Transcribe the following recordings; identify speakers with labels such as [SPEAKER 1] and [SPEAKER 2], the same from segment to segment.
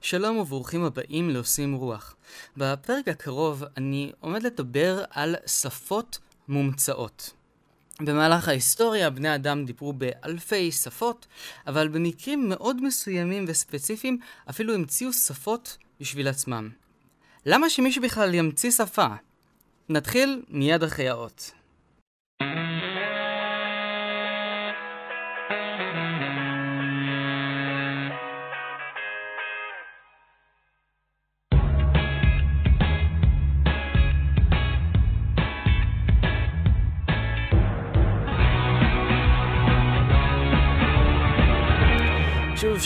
[SPEAKER 1] שלום וברוכים הבאים לעושים רוח. בפרק הקרוב אני עומד לדבר על שפות מומצאות. במהלך ההיסטוריה בני אדם דיברו באלפי שפות, אבל במקרים מאוד מסוימים וספציפיים אפילו המציאו שפות בשביל עצמם. למה שמישהו בכלל ימציא שפה? נתחיל מיד אחרי האות.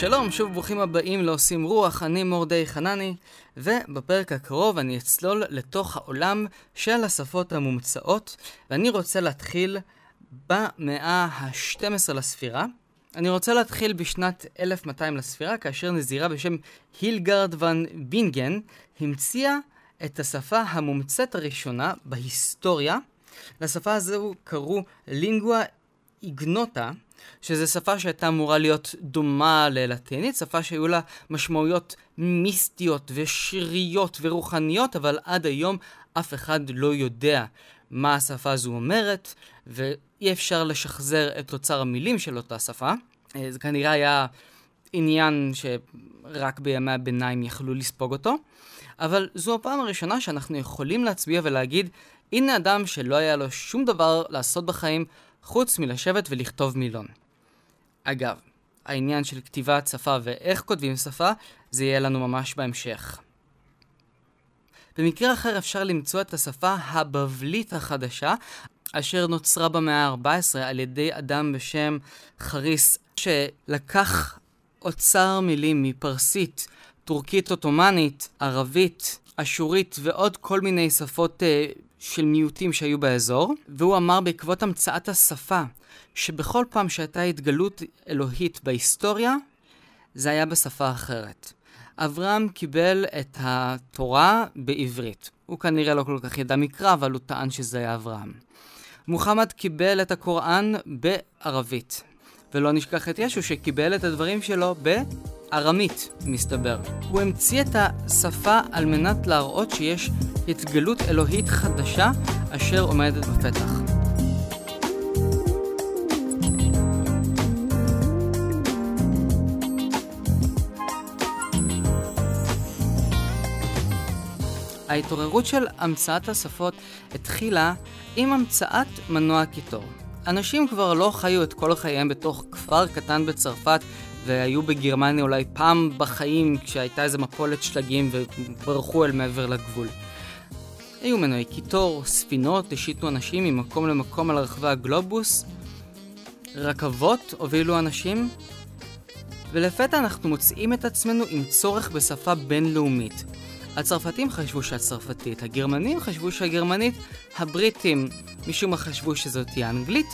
[SPEAKER 1] שלום, שוב ברוכים הבאים לעושים רוח, אני מורדי חנני, ובפרק הקרוב אני אצלול לתוך העולם של השפות המומצאות, ואני רוצה להתחיל במאה ה-12 לספירה. אני רוצה להתחיל בשנת 1200 לספירה, כאשר נזירה בשם הילגרד ון בינגן המציאה את השפה המומצאת הראשונה בהיסטוריה. לשפה הזו קראו לינגואה איגנוטה, שזו שפה שהייתה אמורה להיות דומה ללטינית, שפה שהיו לה משמעויות מיסטיות ושיריות ורוחניות, אבל עד היום אף אחד לא יודע מה השפה הזו אומרת, ואי אפשר לשחזר את אוצר המילים של אותה שפה. אה, זה כנראה היה עניין שרק בימי הביניים יכלו לספוג אותו, אבל זו הפעם הראשונה שאנחנו יכולים להצביע ולהגיד, הנה אדם שלא היה לו שום דבר לעשות בחיים, חוץ מלשבת ולכתוב מילון. אגב, העניין של כתיבת שפה ואיך כותבים שפה, זה יהיה לנו ממש בהמשך. במקרה אחר אפשר למצוא את השפה הבבלית החדשה, אשר נוצרה במאה ה-14 על ידי אדם בשם חריס, שלקח אוצר מילים מפרסית, טורקית עות'מאנית, ערבית, אשורית ועוד כל מיני שפות uh, של מיעוטים שהיו באזור, והוא אמר בעקבות המצאת השפה, שבכל פעם שהייתה התגלות אלוהית בהיסטוריה, זה היה בשפה אחרת. אברהם קיבל את התורה בעברית. הוא כנראה לא כל כך ידע מקרא, אבל הוא טען שזה היה אברהם. מוחמד קיבל את הקוראן בערבית. ולא נשכח את ישו שקיבל את הדברים שלו בארמית, מסתבר. הוא המציא את השפה על מנת להראות שיש התגלות אלוהית חדשה אשר עומדת בפתח. ההתעוררות של המצאת השפות התחילה עם המצאת מנוע קיטור. אנשים כבר לא חיו את כל חייהם בתוך כפר קטן בצרפת והיו בגרמניה אולי פעם בחיים כשהייתה איזה מפולת שלגים וברחו אל מעבר לגבול. היו מנועי קיטור, ספינות השיתו אנשים ממקום למקום על רחבי הגלובוס, רכבות הובילו אנשים, ולפתע אנחנו מוצאים את עצמנו עם צורך בשפה בינלאומית. הצרפתים חשבו שהצרפתית, הגרמנים חשבו שהגרמנית, הבריטים משום מה חשבו שזאת תהיה אנגלית,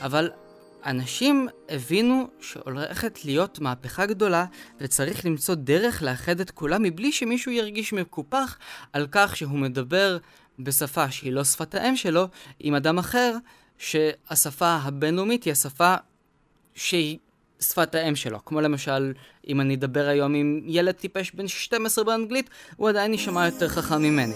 [SPEAKER 1] אבל אנשים הבינו שהולכת להיות מהפכה גדולה וצריך למצוא דרך לאחד את כולם מבלי שמישהו ירגיש מקופח על כך שהוא מדבר בשפה שהיא לא שפת האם שלו עם אדם אחר שהשפה הבינלאומית היא השפה שהיא שפת האם שלו. כמו למשל, אם אני אדבר היום עם ילד טיפש בן 12 באנגלית, הוא עדיין יישמע יותר חכם ממני.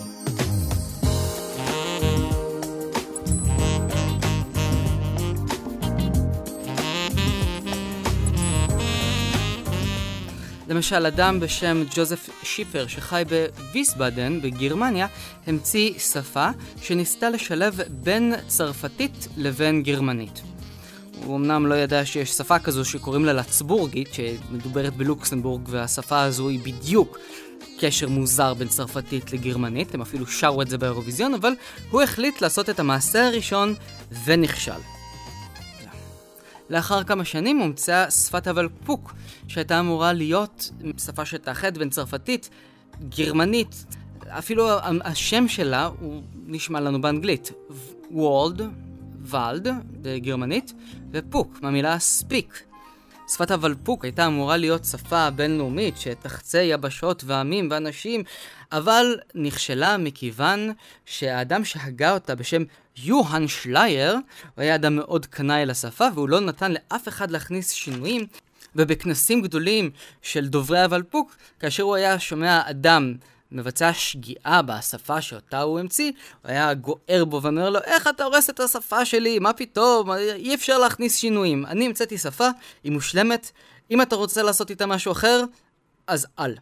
[SPEAKER 1] למשל, אדם בשם ג'וזף שיפר שחי בוויסבדן בגרמניה המציא שפה שניסתה לשלב בין צרפתית לבין גרמנית. הוא אמנם לא ידע שיש שפה כזו שקוראים לה לצבורגית, שמדוברת בלוקסנבורג, והשפה הזו היא בדיוק קשר מוזר בין צרפתית לגרמנית, הם אפילו שרו את זה באירוויזיון, אבל הוא החליט לעשות את המעשה הראשון ונכשל. לאחר כמה שנים הומצאה שפת הוולפוק, שהייתה אמורה להיות שפה שתאחד בין צרפתית, גרמנית, אפילו השם שלה הוא נשמע לנו באנגלית. וולד, ולד בגרמנית, ופוק מהמילה ספיק. שפת הוולפוק הייתה אמורה להיות שפה בינלאומית שתחצה יבשות ועמים ואנשים, אבל נכשלה מכיוון שהאדם שהגה אותה בשם יוהאן שלייר, הוא היה אדם מאוד קנאי לשפה והוא לא נתן לאף אחד להכניס שינויים, ובכנסים גדולים של דוברי הוולפוק, כאשר הוא היה שומע אדם מבצע שגיאה בשפה שאותה הוא המציא, הוא היה גוער בו ואומר לו, איך אתה הורס את השפה שלי? מה פתאום? אי אפשר להכניס שינויים. אני המצאתי שפה, היא מושלמת, אם אתה רוצה לעשות איתה משהו אחר, אז אל.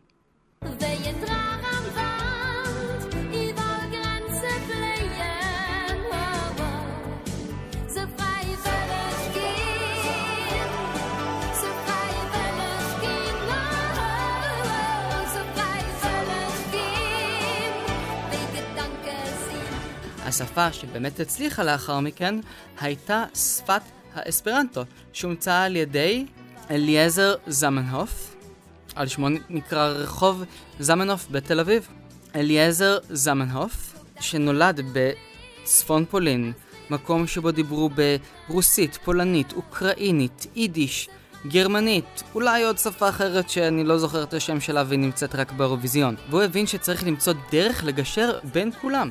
[SPEAKER 1] השפה שבאמת הצליחה לאחר מכן הייתה שפת האספרנטו, שהומצאה על ידי אליעזר זמנהוף, על שמו נקרא רחוב זמנהוף בתל אביב. אליעזר זמנהוף, שנולד בצפון פולין, מקום שבו דיברו ברוסית, פולנית, אוקראינית, יידיש, גרמנית, אולי עוד שפה אחרת שאני לא זוכר את השם שלה והיא נמצאת רק באירוויזיון. והוא הבין שצריך למצוא דרך לגשר בין כולם.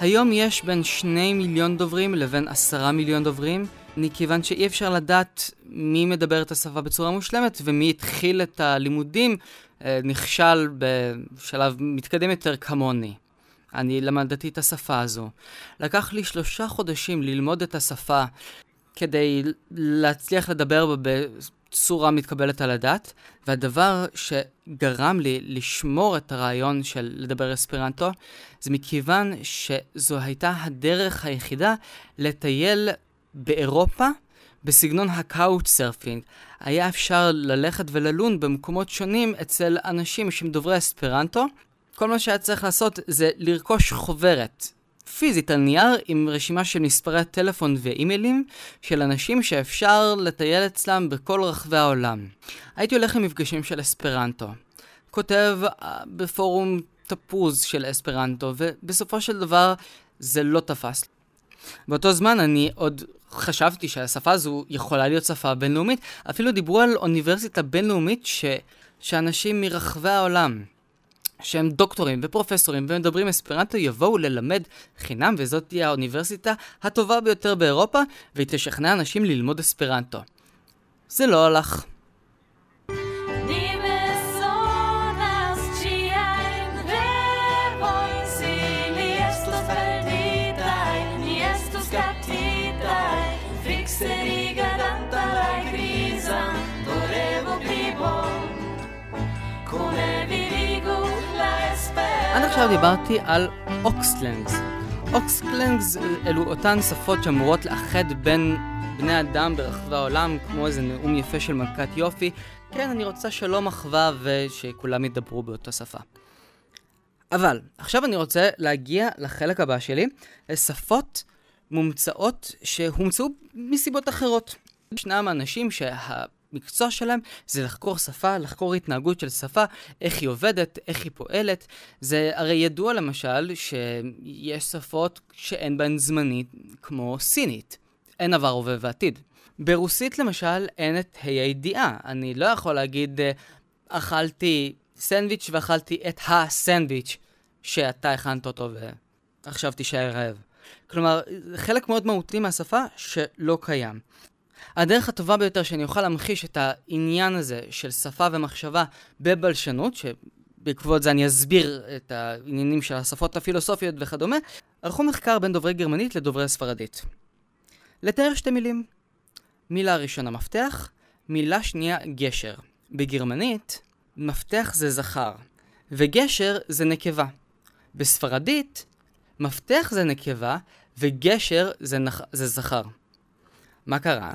[SPEAKER 1] היום יש בין שני מיליון דוברים לבין עשרה מיליון דוברים, מכיוון שאי אפשר לדעת מי מדבר את השפה בצורה מושלמת ומי התחיל את הלימודים אה, נכשל בשלב מתקדם יותר כמוני. אני למדתי את השפה הזו. לקח לי שלושה חודשים ללמוד את השפה כדי להצליח לדבר בה צורה מתקבלת על הדעת, והדבר שגרם לי לשמור את הרעיון של לדבר אספרנטו, זה מכיוון שזו הייתה הדרך היחידה לטייל באירופה בסגנון ה couch surfing. היה אפשר ללכת וללון במקומות שונים אצל אנשים שהם דוברי אספרנטו. כל מה שהיה צריך לעשות זה לרכוש חוברת פיזית על נייר עם רשימה של מספרי טלפון ואימיילים של אנשים שאפשר לטייל אצלם בכל רחבי העולם. הייתי הולך למפגשים של אספרנטו, כותב אה, בפורום תפוז של אספרנטו, ובסופו של דבר זה לא תפס. באותו זמן אני עוד חשבתי שהשפה הזו יכולה להיות שפה בינלאומית, אפילו דיברו על אוניברסיטה בינלאומית ש... שאנשים מרחבי העולם שהם דוקטורים ופרופסורים ומדברים אספרנטו יבואו ללמד חינם וזאת תהיה האוניברסיטה הטובה ביותר באירופה והיא תשכנע אנשים ללמוד אספרנטו. זה לא הלך. עד עכשיו דיברתי על אוקסלנגס. אוקסלנגס אלו אותן שפות שאמורות לאחד בין בני אדם ברחבי העולם, כמו איזה נאום יפה של מלכת יופי. כן, אני רוצה שלום אחווה ושכולם ידברו באותה שפה. אבל, עכשיו אני רוצה להגיע לחלק הבא שלי, לשפות מומצאות שהומצאו מסיבות אחרות. ישנם אנשים שה... המקצוע שלהם זה לחקור שפה, לחקור התנהגות של שפה, איך היא עובדת, איך היא פועלת. זה הרי ידוע למשל שיש שפות שאין בהן זמנית, כמו סינית. אין עבר, הווה ועתיד. ברוסית למשל אין את ה' הידיעה. אני לא יכול להגיד, אה, אכלתי סנדוויץ' ואכלתי את הסנדוויץ' שאתה הכנת אותו ועכשיו תישאר רעב. כלומר, חלק מאוד מהותי מהשפה שלא קיים. הדרך הטובה ביותר שאני אוכל להמחיש את העניין הזה של שפה ומחשבה בבלשנות, שבעקבות זה אני אסביר את העניינים של השפות הפילוסופיות וכדומה, ערכו מחקר בין דוברי גרמנית לדוברי ספרדית. לתאר שתי מילים. מילה ראשונה מפתח, מילה שנייה גשר. בגרמנית, מפתח זה זכר, וגשר זה נקבה. בספרדית, מפתח זה נקבה, וגשר זה, נח... זה זכר. מה קרה?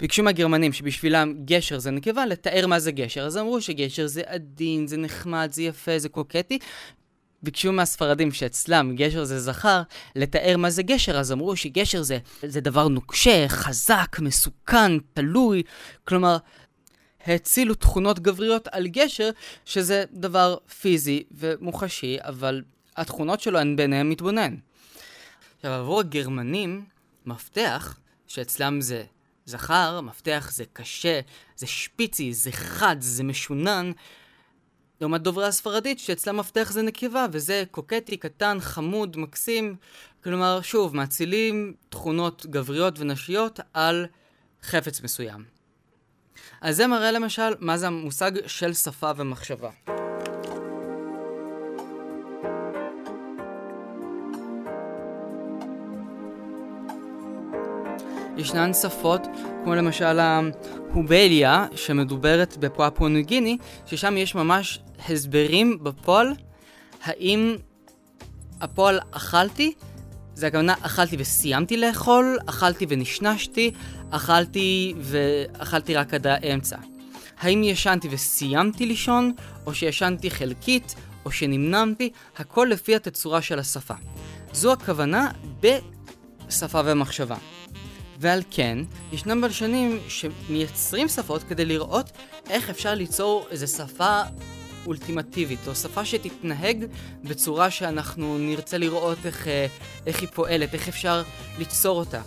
[SPEAKER 1] ביקשו מהגרמנים שבשבילם גשר זה נקבה, לתאר מה זה גשר. אז אמרו שגשר זה עדין, זה נחמד, זה יפה, זה קוקטי. ביקשו מהספרדים שאצלם גשר זה זכר, לתאר מה זה גשר, אז אמרו שגשר זה, זה דבר נוקשה, חזק, מסוכן, תלוי. כלומר, האצילו תכונות גבריות על גשר, שזה דבר פיזי ומוחשי, אבל התכונות שלו הן ביניהם מתבונן. עכשיו, עבור הגרמנים, מפתח, שאצלם זה זכר, מפתח זה קשה, זה שפיצי, זה חד, זה משונן. לעומת דוברי הספרדית, שאצלם מפתח זה נקבה, וזה קוקטי, קטן, חמוד, מקסים. כלומר, שוב, מאצילים תכונות גבריות ונשיות על חפץ מסוים. אז זה מראה למשל מה זה המושג של שפה ומחשבה. ישנן שפות, כמו למשל ההובליה, שמדוברת בפואפו ניו גיני, ששם יש ממש הסברים בפועל, האם הפועל אכלתי, זה הכוונה אכלתי וסיימתי לאכול, אכלתי ונשנשתי, אכלתי ואכלתי רק עד האמצע. האם ישנתי וסיימתי לישון, או שישנתי חלקית, או שנמנמתי, הכל לפי התצורה של השפה. זו הכוונה בשפה ומחשבה. ועל כן, ישנם בלשנים שמייצרים שפות כדי לראות איך אפשר ליצור איזו שפה אולטימטיבית, או שפה שתתנהג בצורה שאנחנו נרצה לראות איך, אה, איך היא פועלת, איך אפשר ליצור אותה.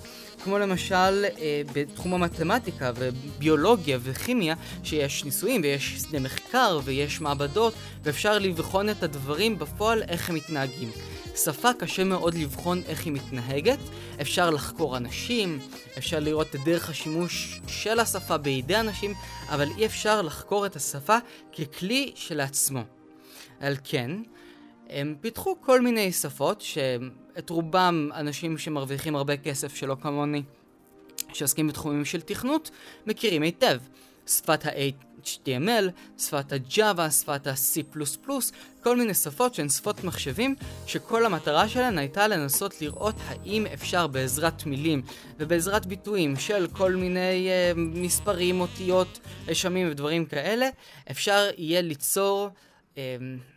[SPEAKER 1] כמו למשל אה, בתחום המתמטיקה וביולוגיה וכימיה, שיש ניסויים ויש שדה מחקר ויש מעבדות, ואפשר לבחון את הדברים בפועל איך הם מתנהגים. שפה קשה מאוד לבחון איך היא מתנהגת, אפשר לחקור אנשים, אפשר לראות את דרך השימוש של השפה בידי אנשים, אבל אי אפשר לחקור את השפה ככלי שלעצמו. על כן, הם פיתחו כל מיני שפות, שאת רובם אנשים שמרוויחים הרבה כסף שלא כמוני, שעוסקים בתחומים של תכנות, מכירים היטב. שפת ה-HTML, שפת ה-Java, שפת ה-C++, כל מיני שפות שהן שפות מחשבים, שכל המטרה שלהן הייתה לנסות לראות האם אפשר בעזרת מילים ובעזרת ביטויים של כל מיני uh, מספרים, אותיות, רשמים ודברים כאלה, אפשר יהיה ליצור uh,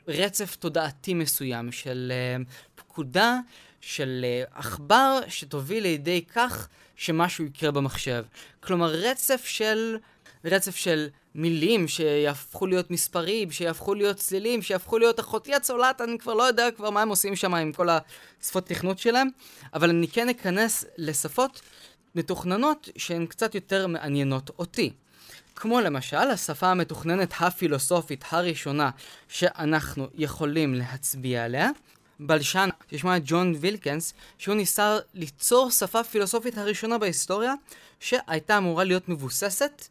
[SPEAKER 1] רצף תודעתי מסוים של uh, פקודה, של עכבר, שתוביל לידי כך שמשהו יקרה במחשב. כלומר, רצף של... רצף של מילים שיהפכו להיות מספרים, שיהפכו להיות צלילים, שיהפכו להיות אחותי הצולעת, אני כבר לא יודע כבר מה הם עושים שם עם כל השפות תכנות שלהם, אבל אני כן אכנס לשפות מתוכננות שהן קצת יותר מעניינות אותי. כמו למשל השפה המתוכננת הפילוסופית הראשונה שאנחנו יכולים להצביע עליה, בלשן ששמה ג'ון וילקנס, שהוא ניסה ליצור שפה פילוסופית הראשונה בהיסטוריה, שהייתה אמורה להיות מבוססת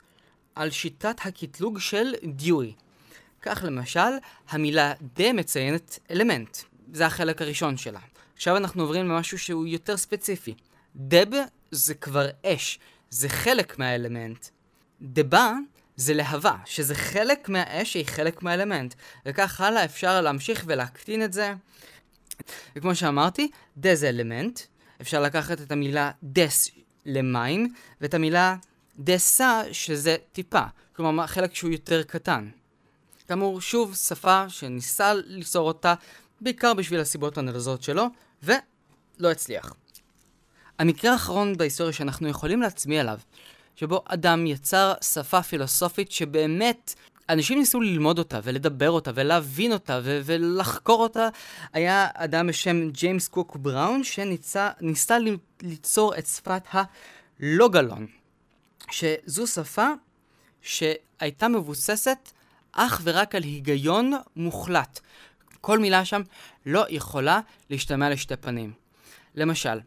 [SPEAKER 1] על שיטת הקטלוג של דיואי. כך למשל, המילה דה מציינת אלמנט. זה החלק הראשון שלה. עכשיו אנחנו עוברים למשהו שהוא יותר ספציפי. דב זה כבר אש, זה חלק מהאלמנט. דבה זה להבה, שזה חלק מהאש שהיא חלק מהאלמנט. וכך הלאה אפשר להמשיך ולהקטין את זה. וכמו שאמרתי, דה זה אלמנט. אפשר לקחת את המילה דס למים, ואת המילה דסה, שזה טיפה, כלומר חלק שהוא יותר קטן. כאמור, שוב, שפה שניסה ליצור אותה בעיקר בשביל הסיבות הנלזות שלו, ולא הצליח. המקרה האחרון בהיסטוריה שאנחנו יכולים להצביע עליו, שבו אדם יצר שפה פילוסופית שבאמת אנשים ניסו ללמוד אותה ולדבר אותה ולהבין אותה ו- ולחקור אותה, היה אדם בשם ג'יימס קוק בראון שניסה ליצור את שפת הלוגלון. שזו שפה שהייתה מבוססת אך ורק על היגיון מוחלט. כל מילה שם לא יכולה להשתמע לשתי פנים. למשל,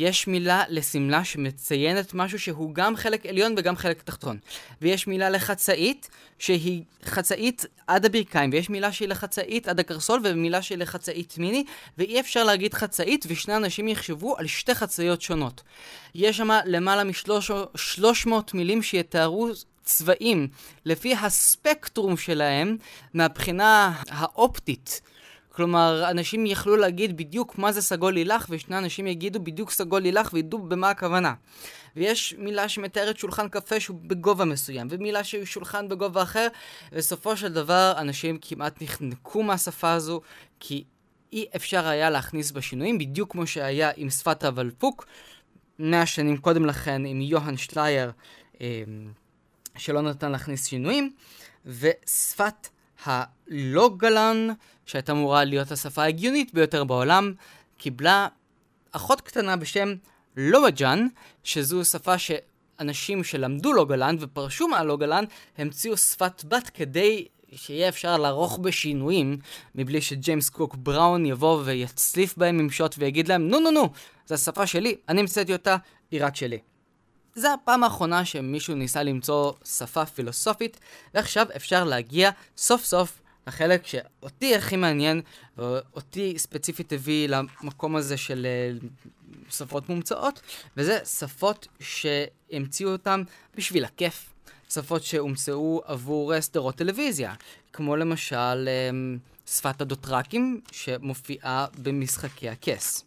[SPEAKER 1] יש מילה לשמלה שמציינת משהו שהוא גם חלק עליון וגם חלק תחתון. ויש מילה לחצאית שהיא חצאית עד הברכיים, ויש מילה שהיא לחצאית עד הקרסול ומילה שהיא לחצאית מיני, ואי אפשר להגיד חצאית ושני אנשים יחשבו על שתי חצאיות שונות. יש שם למעלה מ-300 מילים שיתארו צבעים לפי הספקטרום שלהם מהבחינה האופטית. כלומר, אנשים יכלו להגיד בדיוק מה זה סגול לילך, ושני אנשים יגידו בדיוק סגול לילך וידעו במה הכוונה. ויש מילה שמתארת שולחן קפה שהוא בגובה מסוים, ומילה שהוא שולחן בגובה אחר, ובסופו של דבר אנשים כמעט נחנקו מהשפה הזו, כי אי אפשר היה להכניס בה שינויים, בדיוק כמו שהיה עם שפת הוולפוק, מאה שנים קודם לכן עם יוהאן שלייר, אמ, שלא נתן להכניס שינויים, ושפת הלוגלן, שהייתה אמורה להיות השפה ההגיונית ביותר בעולם, קיבלה אחות קטנה בשם לואג'אן, שזו שפה שאנשים שלמדו לוגלן ופרשו מהלוגלן, המציאו שפת בת כדי שיהיה אפשר לערוך בשינויים, מבלי שג'יימס קוק בראון יבוא ויצליף בהם עם שוט ויגיד להם, נו נו נו, זו השפה שלי, אני המצאתי אותה, היא רק שלי. זה הפעם האחרונה שמישהו ניסה למצוא שפה פילוסופית, ועכשיו אפשר להגיע סוף סוף לחלק שאותי הכי מעניין, ואותי ספציפית הביא למקום הזה של שפות מומצאות, וזה שפות שהמציאו אותן בשביל הכיף. שפות שהומצאו עבור סדרות טלוויזיה, כמו למשל um, שפת הדוטרקים שמופיעה במשחקי הכס.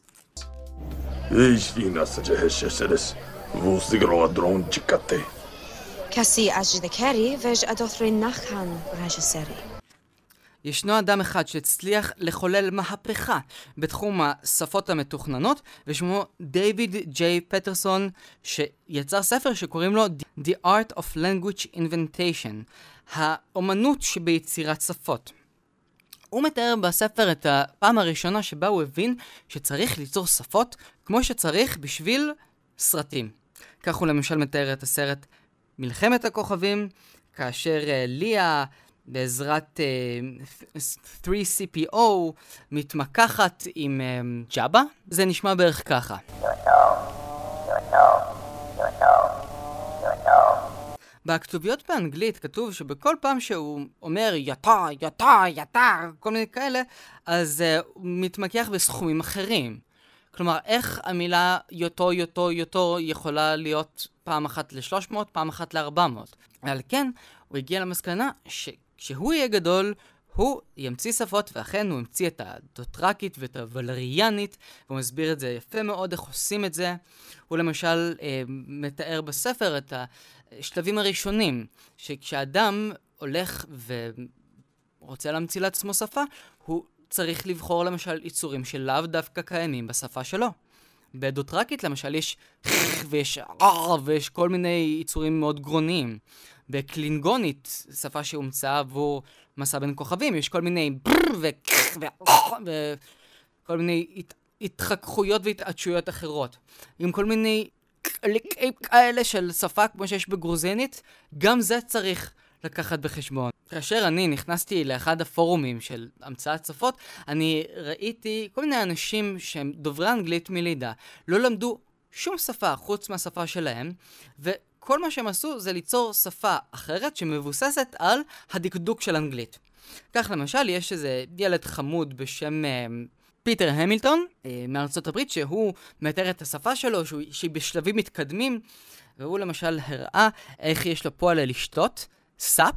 [SPEAKER 2] Kasi ajdekeri vej adothrin nachan rajaseri.
[SPEAKER 1] ישנו אדם אחד שהצליח לחולל מהפכה בתחום השפות המתוכננות, ושמו דייוויד ג'יי פטרסון, שיצר ספר שקוראים לו The Art of Language Inventation, האומנות שביצירת שפות. הוא מתאר בספר את הפעם הראשונה שבה הוא הבין שצריך ליצור שפות כמו שצריך בשביל סרטים. כך הוא למשל מתאר את הסרט מלחמת הכוכבים, כאשר uh, ליה בעזרת uh, 3CPO מתמקחת עם uh, ג'אבה. זה נשמע בערך ככה. בכתוביות באנגלית כתוב שבכל פעם שהוא אומר יתה, יתה, יתה, כל מיני כאלה, אז uh, הוא מתמקח בסכומים אחרים. כלומר, איך המילה יוטו, יוטו, יוטו יכולה להיות פעם אחת ל-300, פעם אחת ל-400. ועל כן, הוא הגיע למסקנה שכשהוא יהיה גדול, הוא ימציא שפות, ואכן הוא המציא את הדוטרקית ואת הוולריאנית, והוא מסביר את זה יפה מאוד, איך עושים את זה. הוא למשל אה, מתאר בספר את השלבים הראשונים, שכשאדם הולך ורוצה להמציא לעצמו שפה, הוא צריך לבחור למשל יצורים שלאו דווקא קיימים בשפה שלו. בדוטרקית למשל יש ויש ויש כל מיני יצורים מאוד גרוניים. בקלינגונית, שפה שהומצאה עבור מסע בין כוכבים, יש כל מיני בר וכל מיני התחככויות והתעדשויות אחרות. עם כל מיני כאלה של שפה כמו שיש בגרוזינית, גם זה צריך לקחת בחשבון. כאשר אני נכנסתי לאחד הפורומים של המצאת שפות, אני ראיתי כל מיני אנשים שהם דוברי אנגלית מלידה, לא למדו שום שפה חוץ מהשפה שלהם, וכל מה שהם עשו זה ליצור שפה אחרת שמבוססת על הדקדוק של אנגלית. כך למשל, יש איזה ילד חמוד בשם... uh, פיטר המילטון uh, מארצות הברית, שהוא מתאר את השפה שלו, שהוא, שהיא בשלבים מתקדמים, והוא למשל הראה איך יש לו פועל לשתות, סאפ,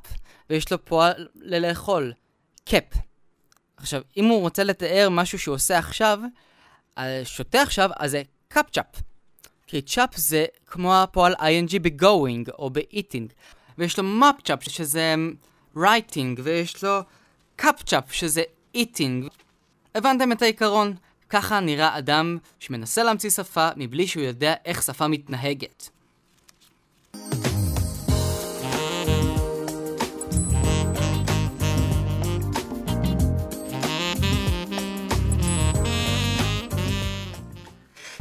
[SPEAKER 1] ויש לו פועל לאכול, קאפ. עכשיו, אם הוא רוצה לתאר משהו שהוא עושה עכשיו, שותה עכשיו, אז זה קאפצ'אפ. כי צ'אפ זה כמו הפועל ing ב-going או ב-eating. ויש לו מפצ'אפ שזה writing, ויש לו קאפצ'אפ שזה eating. הבנתם את העיקרון? ככה נראה אדם שמנסה להמציא שפה מבלי שהוא יודע איך שפה מתנהגת.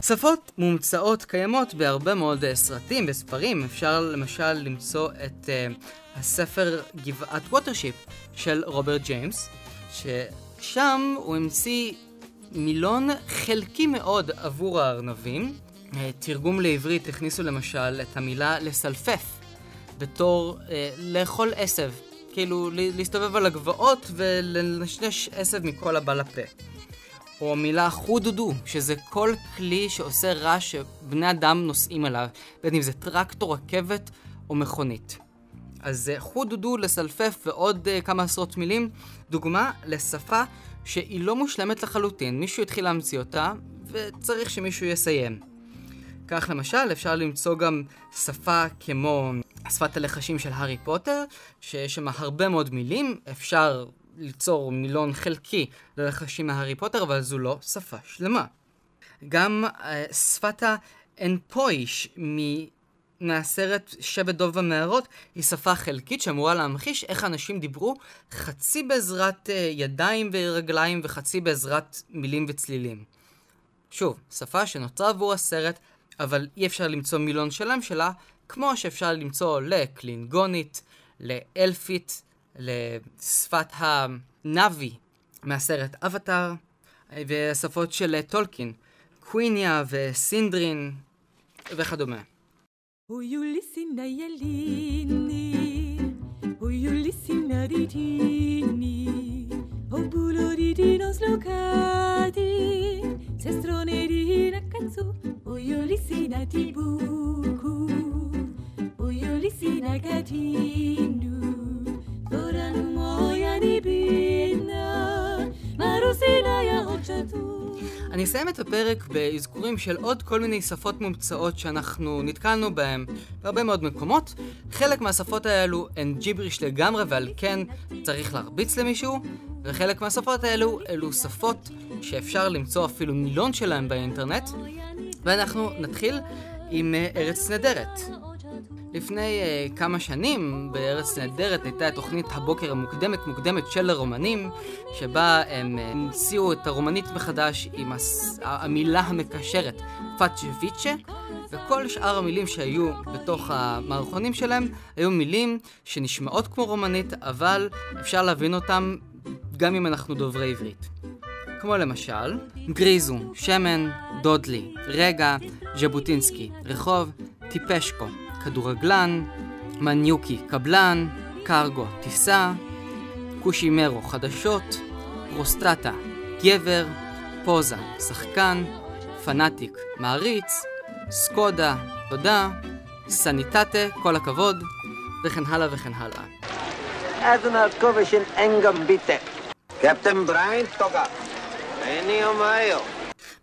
[SPEAKER 1] שפות מומצאות קיימות בהרבה מאוד uh, סרטים וספרים. אפשר למשל למצוא את uh, הספר גבעת ווטרשיפ של רוברט ג'יימס, ששם הוא המציא מילון חלקי מאוד עבור הארנבים. Uh, תרגום לעברית הכניסו למשל את המילה לסלפף בתור uh, לאכול עשב. כאילו להסתובב על הגבעות ולנשנש עשב מכל הבא לפה. או המילה חודודו, שזה כל כלי שעושה רעש שבני אדם נוסעים עליו, בין אם זה טרקטור, רכבת או מכונית. אז חודודו לסלפף ועוד uh, כמה עשרות מילים, דוגמה לשפה שהיא לא מושלמת לחלוטין, מישהו התחיל להמציא אותה, וצריך שמישהו יסיים. כך למשל אפשר למצוא גם שפה כמו שפת הלחשים של הארי פוטר, שיש שם הרבה מאוד מילים, אפשר ליצור מילון חלקי ללחשים מהארי פוטר, אבל זו לא שפה שלמה. גם uh, שפת האנפויש מהסרט שבט דוב המערות היא שפה חלקית שאמורה להמחיש איך אנשים דיברו חצי בעזרת uh, ידיים ורגליים וחצי בעזרת מילים וצלילים. שוב, שפה שנוצרה עבור הסרט, אבל אי אפשר למצוא מילון שלם שלה, כמו שאפשר למצוא לקלינגונית, לאלפית, לשפת הנאבי מהסרט אבטאר, ושפות של טולקין, קוויניה וסינדרין וכדומה. אני אסיים את הפרק באזכורים של עוד כל מיני שפות מומצאות שאנחנו נתקלנו בהן בהרבה מאוד מקומות. חלק מהשפות האלו הן ג'יבריש לגמרי ועל כן צריך להרביץ למישהו, וחלק מהשפות האלו אלו שפות שאפשר למצוא אפילו מילון שלהם באינטרנט. ואנחנו נתחיל עם אה, ארץ נהדרת. לפני uh, כמה שנים בארץ נהדרת הייתה תוכנית הבוקר המוקדמת מוקדמת של הרומנים שבה הם אה, המציאו את הרומנית מחדש עם הס... המילה המקשרת פאצ'וויצ'ה וכל שאר המילים שהיו בתוך המערכונים שלהם היו מילים שנשמעות כמו רומנית אבל אפשר להבין אותם גם אם אנחנו דוברי עברית. כמו למשל, גריזו, שמן, דודלי, רגע, ז'בוטינסקי, רחוב, טיפשקו, כדורגלן, מניוקי, קבלן, קרגו, טיסה, קושימרו, חדשות, פרוסטטה, גבר, פוזה, שחקן, פנאטיק, מעריץ, סקודה, תודה, סניטטה, כל הכבוד, וכן הלאה וכן הלאה.
[SPEAKER 3] Admiral Kovashin Engam bitte. Captain Brian Toga. אני אומיו.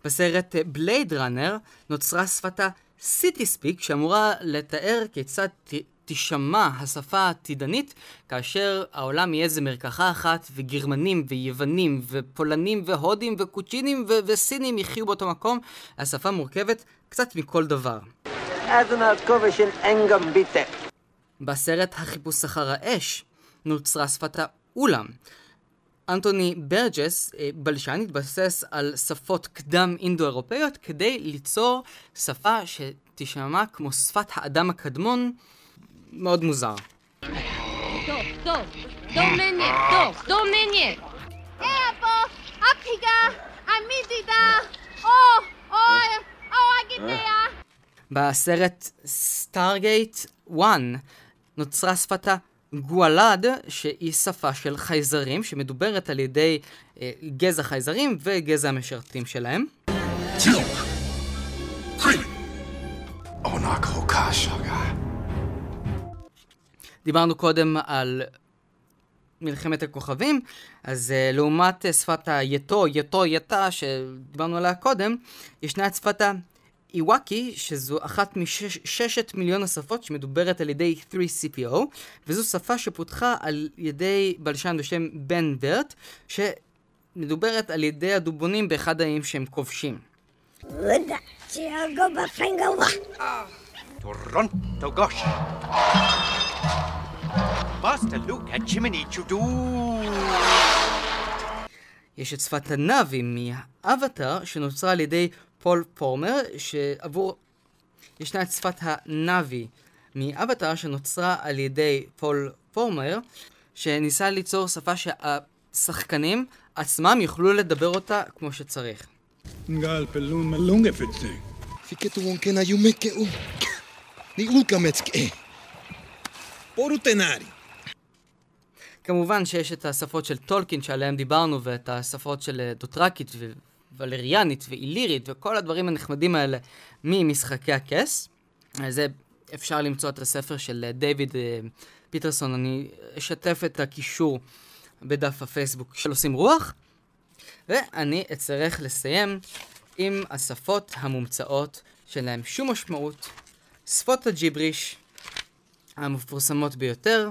[SPEAKER 1] בסרט בלייד ראנר נוצרה שפתה סיטי ספיק שאמורה לתאר כיצד ת, תישמע השפה העתידנית כאשר העולם יהיה איזה מרקחה אחת וגרמנים ויוונים ופולנים והודים וקוצ'ינים ו- וסינים יחיו באותו מקום. השפה מורכבת קצת מכל דבר. בסרט החיפוש אחר האש נוצרה שפת האולם. אנטוני ברג'ס, אה, בלשן, התבסס על שפות קדם אינדו-אירופאיות כדי ליצור שפה שתישמע כמו שפת האדם הקדמון, מאוד מוזר. בסרט סטארגייט 1 נוצרה שפתה גואלד, שהיא שפה של חייזרים, שמדוברת על ידי אה, גזע חייזרים וגזע המשרתים שלהם. דיברנו קודם על מלחמת הכוכבים, אז uh, לעומת uh, שפת היתו, יתו, יתה, שדיברנו עליה קודם, ישנה את שפת איוואקי, שזו אחת מששת מיליון השפות שמדוברת על ידי 3CPO, וזו שפה שפותחה על ידי בלשן בשם בן ברט, שמדוברת על ידי הדובונים באחד האיים שהם כובשים. יש את שפת הנאבי מאבטאר שנוצרה על ידי פול פורמר, שעבור... ישנה את שפת הנאבי מאבטאר שנוצרה על ידי פול פורמר, שניסה ליצור שפה שהשחקנים עצמם יוכלו לדבר אותה כמו שצריך. גל פלון מלונג אפצה. פיקטו וונקנה יומקאו. ניאולקה מצקאה. פורוטנארי. כמובן שיש את השפות של טולקין שעליהן דיברנו ואת השפות של דוטרקית ולריאנית ואילירית וכל הדברים הנחמדים האלה ממשחקי הכס. זה אפשר למצוא את הספר של אה, דיוויד אה, פיטרסון, אני אשתף את הקישור בדף הפייסבוק של עושים רוח. ואני אצטרך לסיים עם השפות המומצאות שלהם שום משמעות. שפות הג'יבריש המפורסמות ביותר,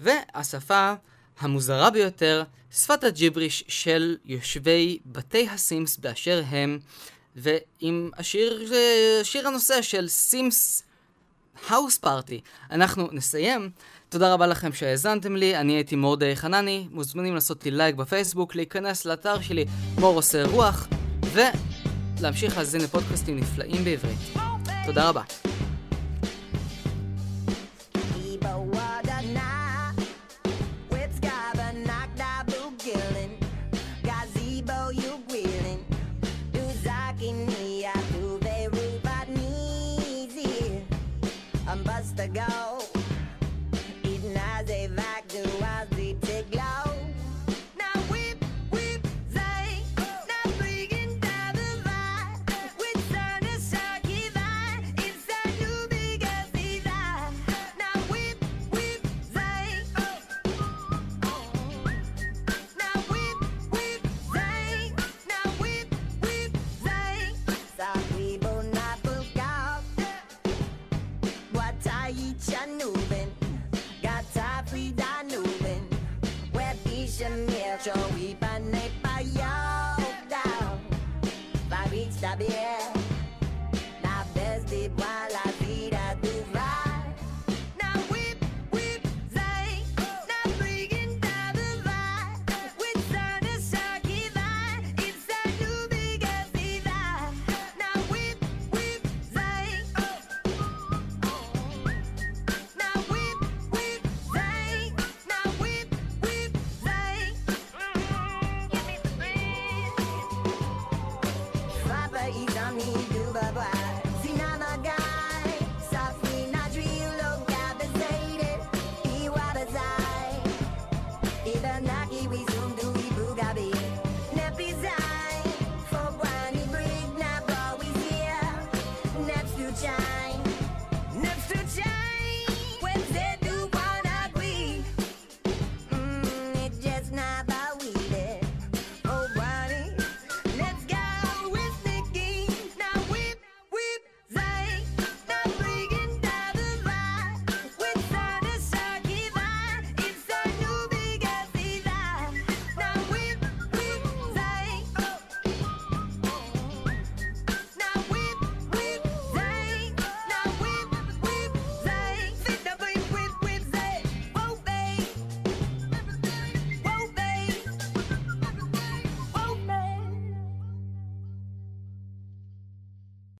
[SPEAKER 1] והשפה המוזרה ביותר, שפת הג'יבריש של יושבי בתי הסימס באשר הם, ועם השיר, שיר הנושא של סימס House Party, אנחנו נסיים. תודה רבה לכם שהאזנתם לי, אני הייתי מורדי חנני, מוזמנים לעשות לי לייק בפייסבוק, להיכנס לאתר שלי מור עושה רוח, ולהמשיך להאזין לפודקאסטים נפלאים בעברית. תודה רבה. always on the